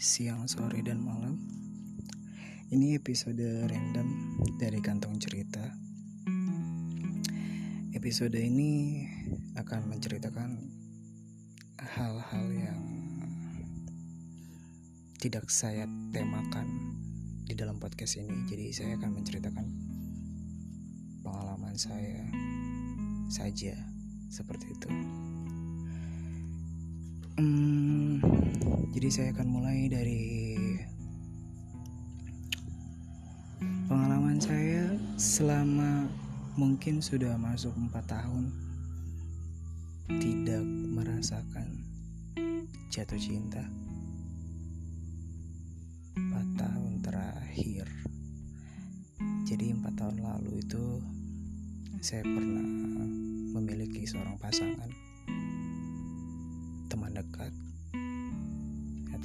siang, sore, dan malam. Ini episode random dari kantong cerita. Episode ini akan menceritakan hal-hal yang tidak saya temakan di dalam podcast ini. Jadi saya akan menceritakan pengalaman saya saja seperti itu. Jadi saya akan mulai dari pengalaman saya selama mungkin sudah masuk empat tahun tidak merasakan jatuh cinta. Empat tahun terakhir. Jadi empat tahun lalu itu saya pernah memiliki seorang pasangan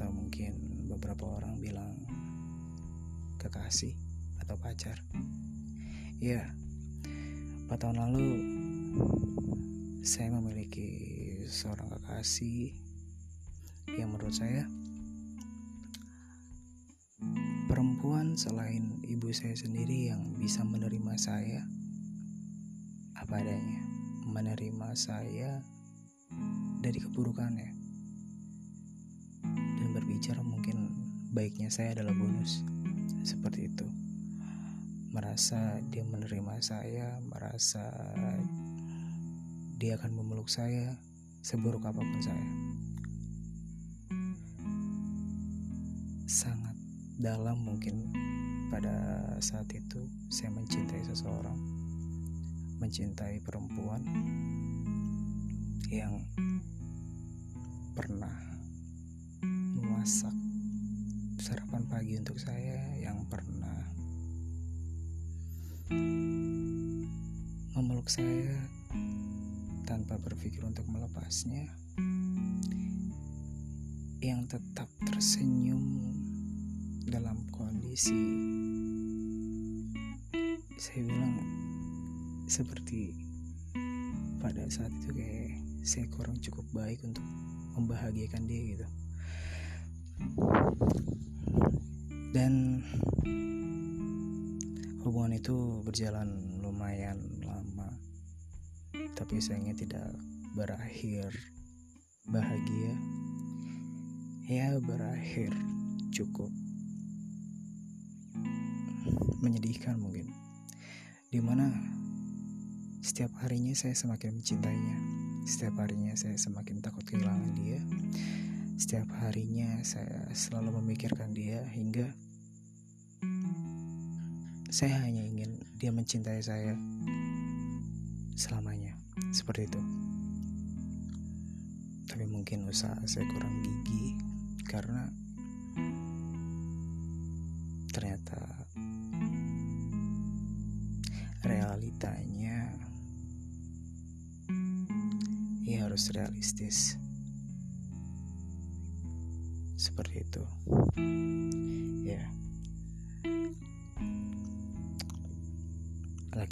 atau mungkin beberapa orang bilang kekasih atau pacar. Ya empat tahun lalu saya memiliki seorang kekasih yang menurut saya perempuan selain ibu saya sendiri yang bisa menerima saya apa adanya menerima saya dari keburukannya baiknya saya adalah bonus. Seperti itu. Merasa dia menerima saya merasa dia akan memeluk saya seburuk apa pun saya. Sangat dalam mungkin pada saat itu saya mencintai seseorang mencintai perempuan yang pernah memasak sarapan pagi untuk saya yang pernah memeluk saya tanpa berpikir untuk melepasnya yang tetap tersenyum dalam kondisi saya bilang seperti pada saat itu kayak saya kurang cukup baik untuk membahagiakan dia gitu dan hubungan itu berjalan lumayan lama. Tapi sayangnya tidak berakhir bahagia. Ya berakhir cukup menyedihkan mungkin. Di mana setiap harinya saya semakin mencintainya. Setiap harinya saya semakin takut kehilangan dia. Setiap harinya saya selalu memikirkan dia hingga saya hanya ingin dia mencintai saya selamanya. Seperti itu. Tapi mungkin usaha saya kurang gigi karena ternyata realitanya ia harus realistis seperti itu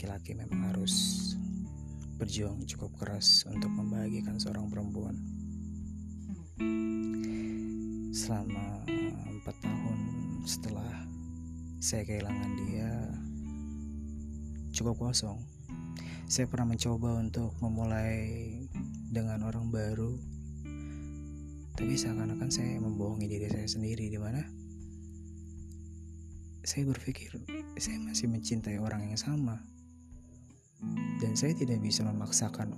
laki-laki memang harus berjuang cukup keras untuk membahagiakan seorang perempuan. Selama empat tahun setelah saya kehilangan dia cukup kosong. Saya pernah mencoba untuk memulai dengan orang baru tapi seakan-akan saya membohongi diri saya sendiri di mana saya berpikir saya masih mencintai orang yang sama dan saya tidak bisa memaksakan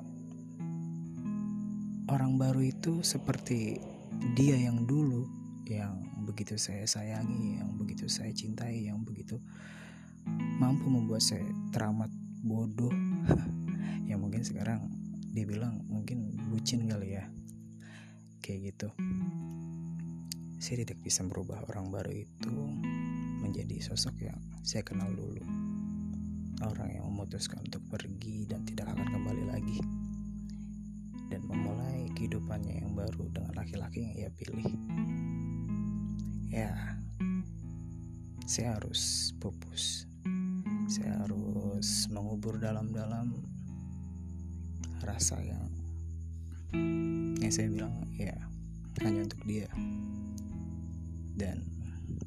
orang baru itu seperti dia yang dulu yang begitu saya sayangi yang begitu saya cintai yang begitu mampu membuat saya teramat bodoh. Yang mungkin sekarang dia bilang mungkin bucin kali ya. Kayak gitu. Saya tidak bisa merubah orang baru itu menjadi sosok yang saya kenal dulu orang yang memutuskan untuk pergi dan tidak akan kembali lagi. Dan memulai kehidupannya yang baru dengan laki-laki yang ia pilih. Ya saya harus pupus. Saya harus mengubur dalam-dalam rasa yang yang saya bilang ya hanya untuk dia. Dan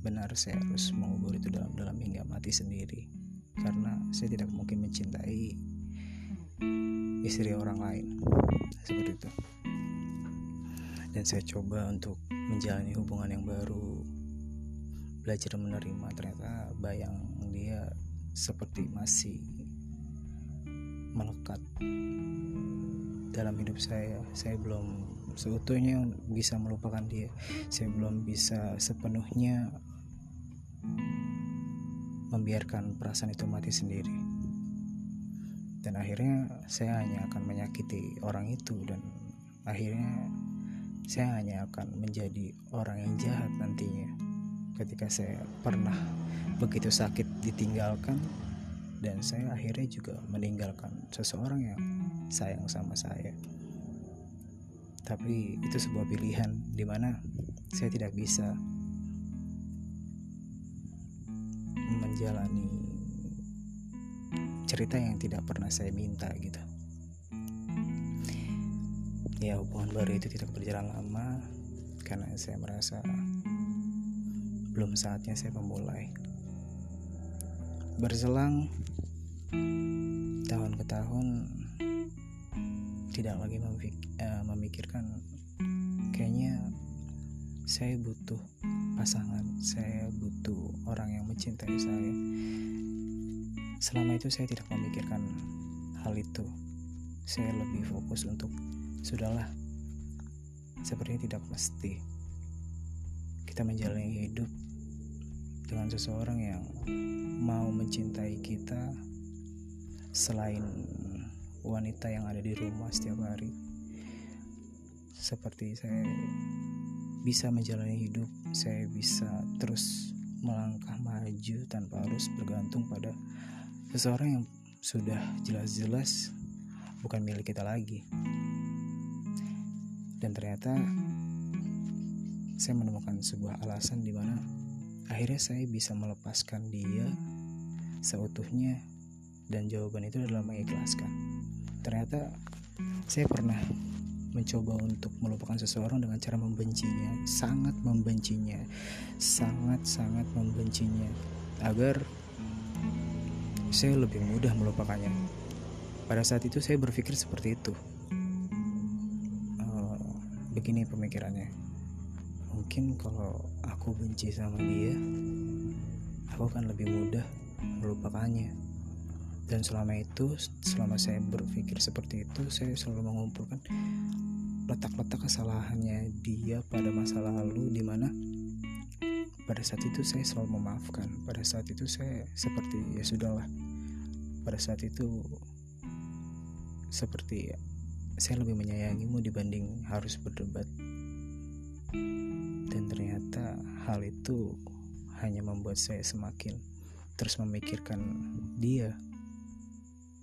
benar saya harus mengubur itu dalam-dalam hingga mati sendiri karena saya tidak mungkin mencintai istri orang lain. Seperti itu. Dan saya coba untuk menjalani hubungan yang baru belajar menerima. Ternyata bayang dia seperti masih melekat dalam hidup saya. Saya belum seutuhnya bisa melupakan dia. Saya belum bisa sepenuhnya membiarkan perasaan itu mati sendiri. Dan akhirnya saya hanya akan menyakiti orang itu dan akhirnya saya hanya akan menjadi orang yang jahat nantinya. Ketika saya pernah begitu sakit ditinggalkan dan saya akhirnya juga meninggalkan seseorang yang sayang sama saya. Tapi itu sebuah pilihan di mana saya tidak bisa menjalani cerita yang tidak pernah saya minta gitu. Ya hubungan baru itu tidak berjalan lama karena saya merasa belum saatnya saya memulai. Berselang tahun ke tahun tidak lagi eh, memikirkan kayaknya saya butuh pasangan saya butuh orang yang mencintai saya. Selama itu saya tidak memikirkan hal itu. Saya lebih fokus untuk sudahlah sepertinya tidak mesti. Kita menjalani hidup dengan seseorang yang mau mencintai kita selain wanita yang ada di rumah setiap hari. Seperti saya bisa menjalani hidup saya bisa terus melangkah maju tanpa harus bergantung pada seseorang yang sudah jelas-jelas bukan milik kita lagi dan ternyata saya menemukan sebuah alasan di mana akhirnya saya bisa melepaskan dia seutuhnya dan jawaban itu adalah mengikhlaskan. Ternyata saya pernah mencoba untuk melupakan seseorang dengan cara membencinya, sangat membencinya, sangat-sangat membencinya agar saya lebih mudah melupakannya. Pada saat itu saya berpikir seperti itu. Uh, begini pemikirannya. Mungkin kalau aku benci sama dia, aku akan lebih mudah melupakannya dan selama itu selama saya berpikir seperti itu saya selalu mengumpulkan letak-letak kesalahannya dia pada masa lalu di mana pada saat itu saya selalu memaafkan. Pada saat itu saya seperti ya sudahlah. Pada saat itu seperti ya, saya lebih menyayangimu dibanding harus berdebat. Dan ternyata hal itu hanya membuat saya semakin terus memikirkan dia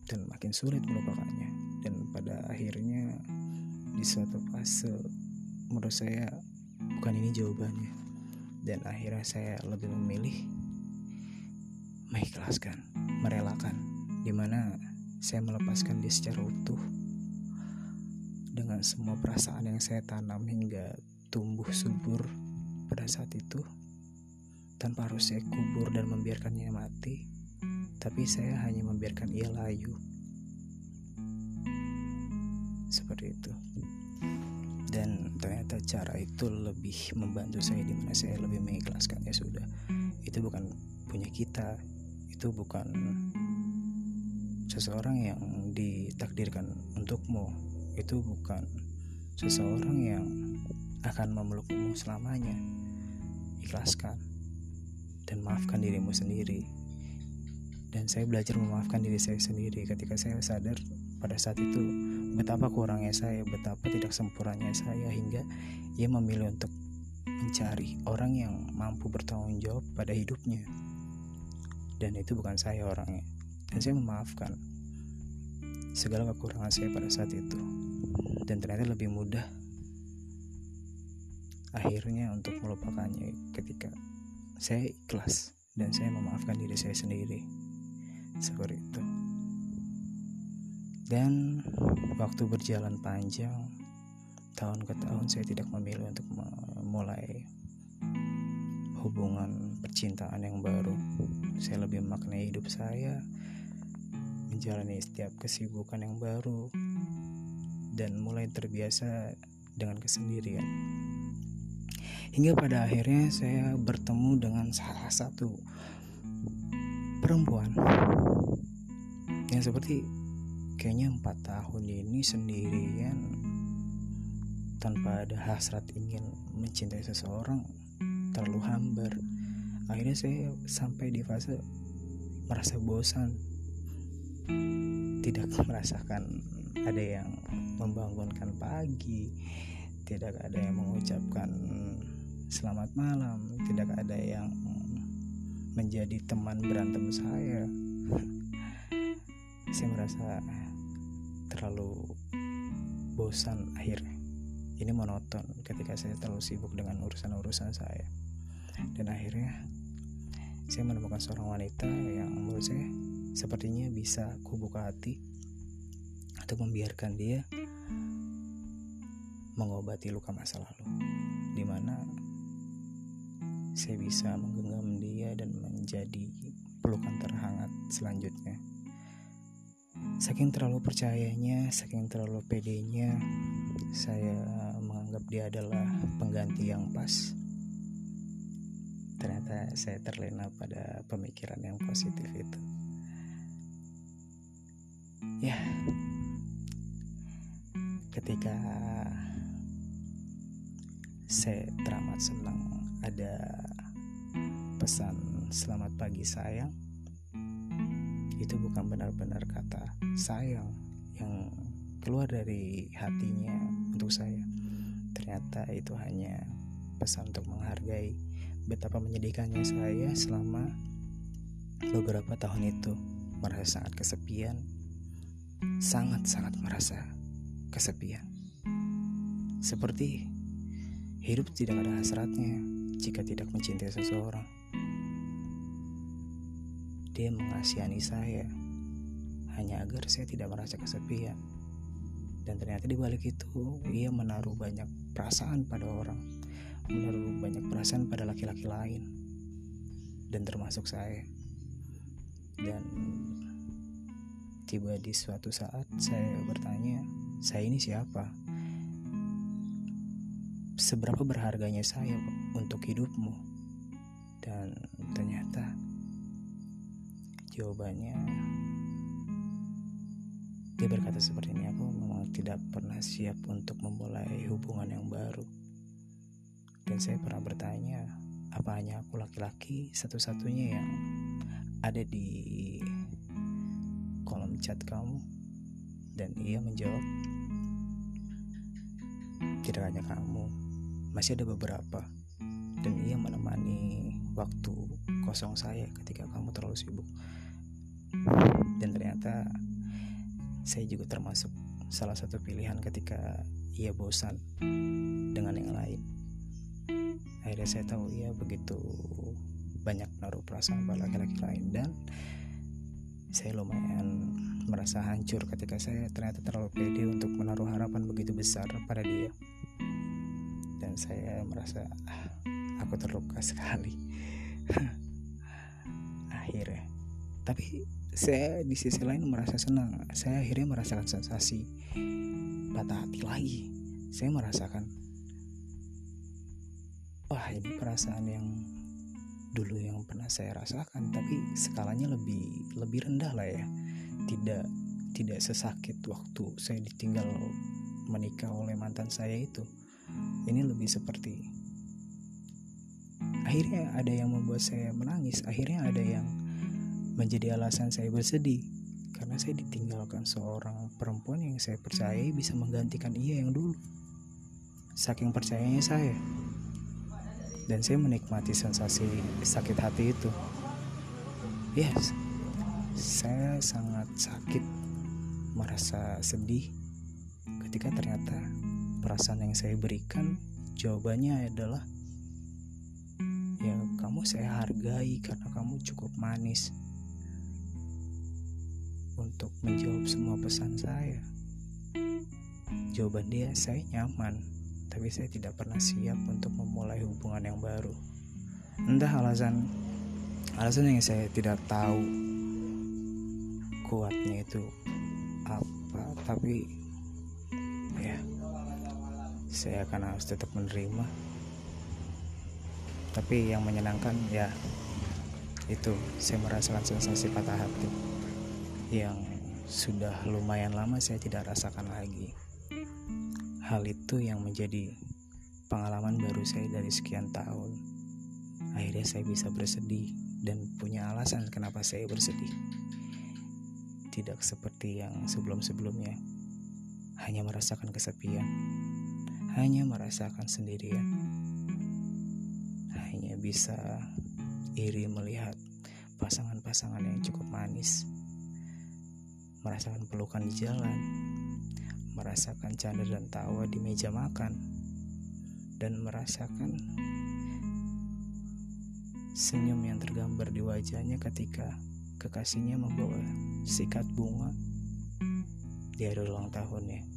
dan makin sulit melupakannya. Dan pada akhirnya di suatu fase menurut saya bukan ini jawabannya. Dan akhirnya saya lebih memilih mengikhlaskan merelakan. Di mana saya melepaskan dia secara utuh dengan semua perasaan yang saya tanam hingga tumbuh subur pada saat itu tanpa harus saya kubur dan membiarkannya mati tapi saya hanya membiarkan ia layu. Seperti itu. Dan ternyata cara itu lebih membantu saya di mana saya lebih mengikhlaskan ya sudah. Itu bukan punya kita. Itu bukan seseorang yang ditakdirkan untukmu. Itu bukan seseorang yang akan memelukmu selamanya. Ikhlaskan dan maafkan dirimu sendiri dan saya belajar memaafkan diri saya sendiri ketika saya sadar pada saat itu betapa kurangnya saya, betapa tidak sempurnanya saya hingga ia memilih untuk mencari orang yang mampu bertanggung jawab pada hidupnya. Dan itu bukan saya orangnya. Dan saya memaafkan segala kekurangan saya pada saat itu. Dan ternyata lebih mudah akhirnya untuk melupakannya ketika saya ikhlas dan saya memaafkan diri saya sendiri seperti itu dan waktu berjalan panjang tahun ke tahun saya tidak memilih untuk memulai hubungan percintaan yang baru. Saya lebih maknai hidup saya, menjalani setiap kesibukan yang baru, dan mulai terbiasa dengan kesendirian. Hingga pada akhirnya saya bertemu dengan salah satu perempuan. Yang seperti kayaknya empat tahun ini sendirian tanpa ada hasrat ingin mencintai seseorang terlalu hambar. Akhirnya saya sampai di fase merasa bosan. Tidak merasakan ada yang membangunkan pagi tidak ada yang mengucapkan selamat malam tidak ada yang menjadi teman berantem saya. Saya merasa terlalu bosan akhirnya. Ini monoton ketika saya terlalu sibuk dengan urusan-urusan saya. Dan akhirnya saya menemukan seorang wanita yang menurut saya sepertinya bisa kubuka hati atau membiarkan dia mengobati luka masa lalu. Di mana saya bisa menggenggam dia dan menjadi pelukan terhangat selanjutnya. Saking terlalu percayanya saking terlalu pedenya saya menganggap dia adalah pengganti yang pas. Ternyata saya terlena pada pemikiran yang positif itu. Ya. Ketika saya teramat senang. Ada pesan selamat pagi sayang. Itu bukan benar-benar kata sayang yang keluar dari hatinya untuk saya. Ternyata itu hanya pesan untuk menghargai betapa menyedihkannya saya selama beberapa tahun itu. Merasa sangat kesepian. Sangat-sangat merasa kesepian. Seperti hidup tidak ada hasratnya jika tidak mencintai seseorang. Dia mengasihani saya hanya agar saya tidak merasa kesepian. Dan ternyata di balik itu ia menaruh banyak perasaan pada orang menaruh banyak perasaan pada laki-laki lain dan termasuk saya. Dan tiba di suatu saat saya bertanya saya ini siapa seberapa berharganya saya untuk hidupmu? Dan ternyata jawabannya dia berkata seperti ini aku memang tidak pernah siap untuk memulai hubungan yang baru. Dan saya pernah bertanya, apa hanya aku laki-laki satu-satunya yang ada di kolom chat kamu? Dan ia menjawab, tidak hanya kamu, masih ada beberapa. Dan ia menemani waktu kosong saya ketika kamu terlalu sibuk. Dan ternyata saya juga termasuk salah satu pilihan ketika ia bosan dengan yang lain akhirnya saya tahu ia begitu banyak naruh perasaan pada laki-laki lain dan saya lumayan merasa hancur ketika saya ternyata terlalu pede untuk menaruh harapan begitu besar pada dia saya merasa ah, aku terluka sekali. Akhirnya. Tapi saya di sisi lain merasa senang. Saya akhirnya merasakan sensasi patah hati lagi. Saya merasakan wah ini perasaan yang dulu yang pernah saya rasakan tapi skalanya lebih lebih rendah lah ya. Tidak tidak sesakit waktu saya ditinggal menikah oleh mantan saya itu ini lebih seperti akhirnya ada yang membuat saya menangis akhirnya ada yang menjadi alasan saya bersedih. Karena saya ditinggalkan seorang perempuan yang saya percayai bisa menggantikan ia yang dulu. Saking percayanya saya. Dan saya menikmati sensasi sakit hati itu. Yes, saya sangat sakit, merasa sedih ketika ternyata perasaan yang saya berikan jawabannya adalah ya kamu saya hargai karena kamu cukup manis untuk menjawab semua pesan saya. Jawaban dia saya nyaman tapi saya tidak pernah siap untuk memulai hubungan yang baru. entah alasan alasan yang saya tidak tahu kuatnya itu apa tapi ya saya akan harus tetap menerima. Tapi yang menyenangkan ya itu saya merasakan sensasi patah hati. Yang sudah lumayan lama saya tidak rasakan lagi. Hal itu yang menjadi pengalaman baru saya dari sekian tahun. Akhirnya saya bisa bersedih dan punya alasan kenapa saya bersedih. Tidak seperti yang sebelum-sebelumnya, hanya merasakan kesepian, hanya merasakan sendirian, hanya bisa iri melihat pasangan-pasangan yang cukup manis, merasakan pelukan di jalan, merasakan canda dan tawa di meja makan, dan merasakan senyum yang tergambar di wajahnya ketika kekasihnya membawa sikat bunga di hari ulang tahunnya.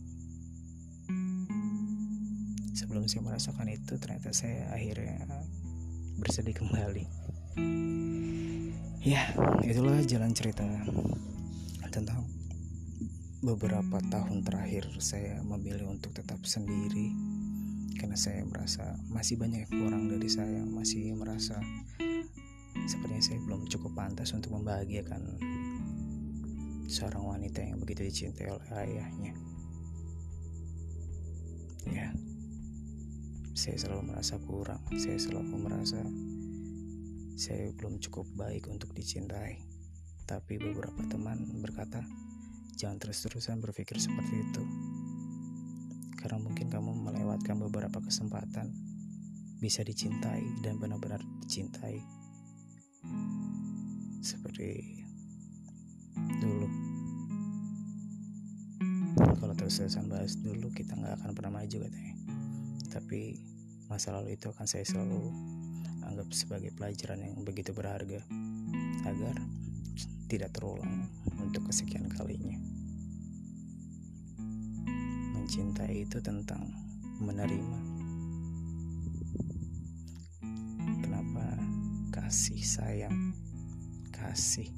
Sebelum saya merasakan itu, ternyata saya akhirnya bersedih kembali. Ya, itulah jalan cerita tentang beberapa tahun terakhir saya memilih untuk tetap sendiri karena saya merasa masih banyak kurang dari saya masih merasa Sepertinya saya belum cukup pantas untuk membahagiakan seorang wanita yang begitu dicintai oleh ayahnya. Ya, saya selalu merasa kurang. Saya selalu merasa saya belum cukup baik untuk dicintai. Tapi beberapa teman berkata, jangan terus-terusan berpikir seperti itu. Karena mungkin kamu melewatkan beberapa kesempatan bisa dicintai dan benar-benar dicintai seperti dulu kalau terus-terusan bahas dulu kita nggak akan pernah maju katanya tapi masa lalu itu akan saya selalu anggap sebagai pelajaran yang begitu berharga agar tidak terulang untuk kesekian kalinya mencintai itu tentang menerima kenapa kasih sayang kasih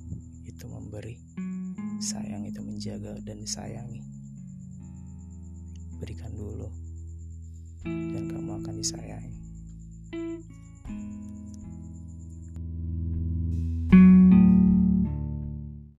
itu memberi, sayang itu menjaga dan disayangi. Berikan dulu, dan kamu akan disayangi.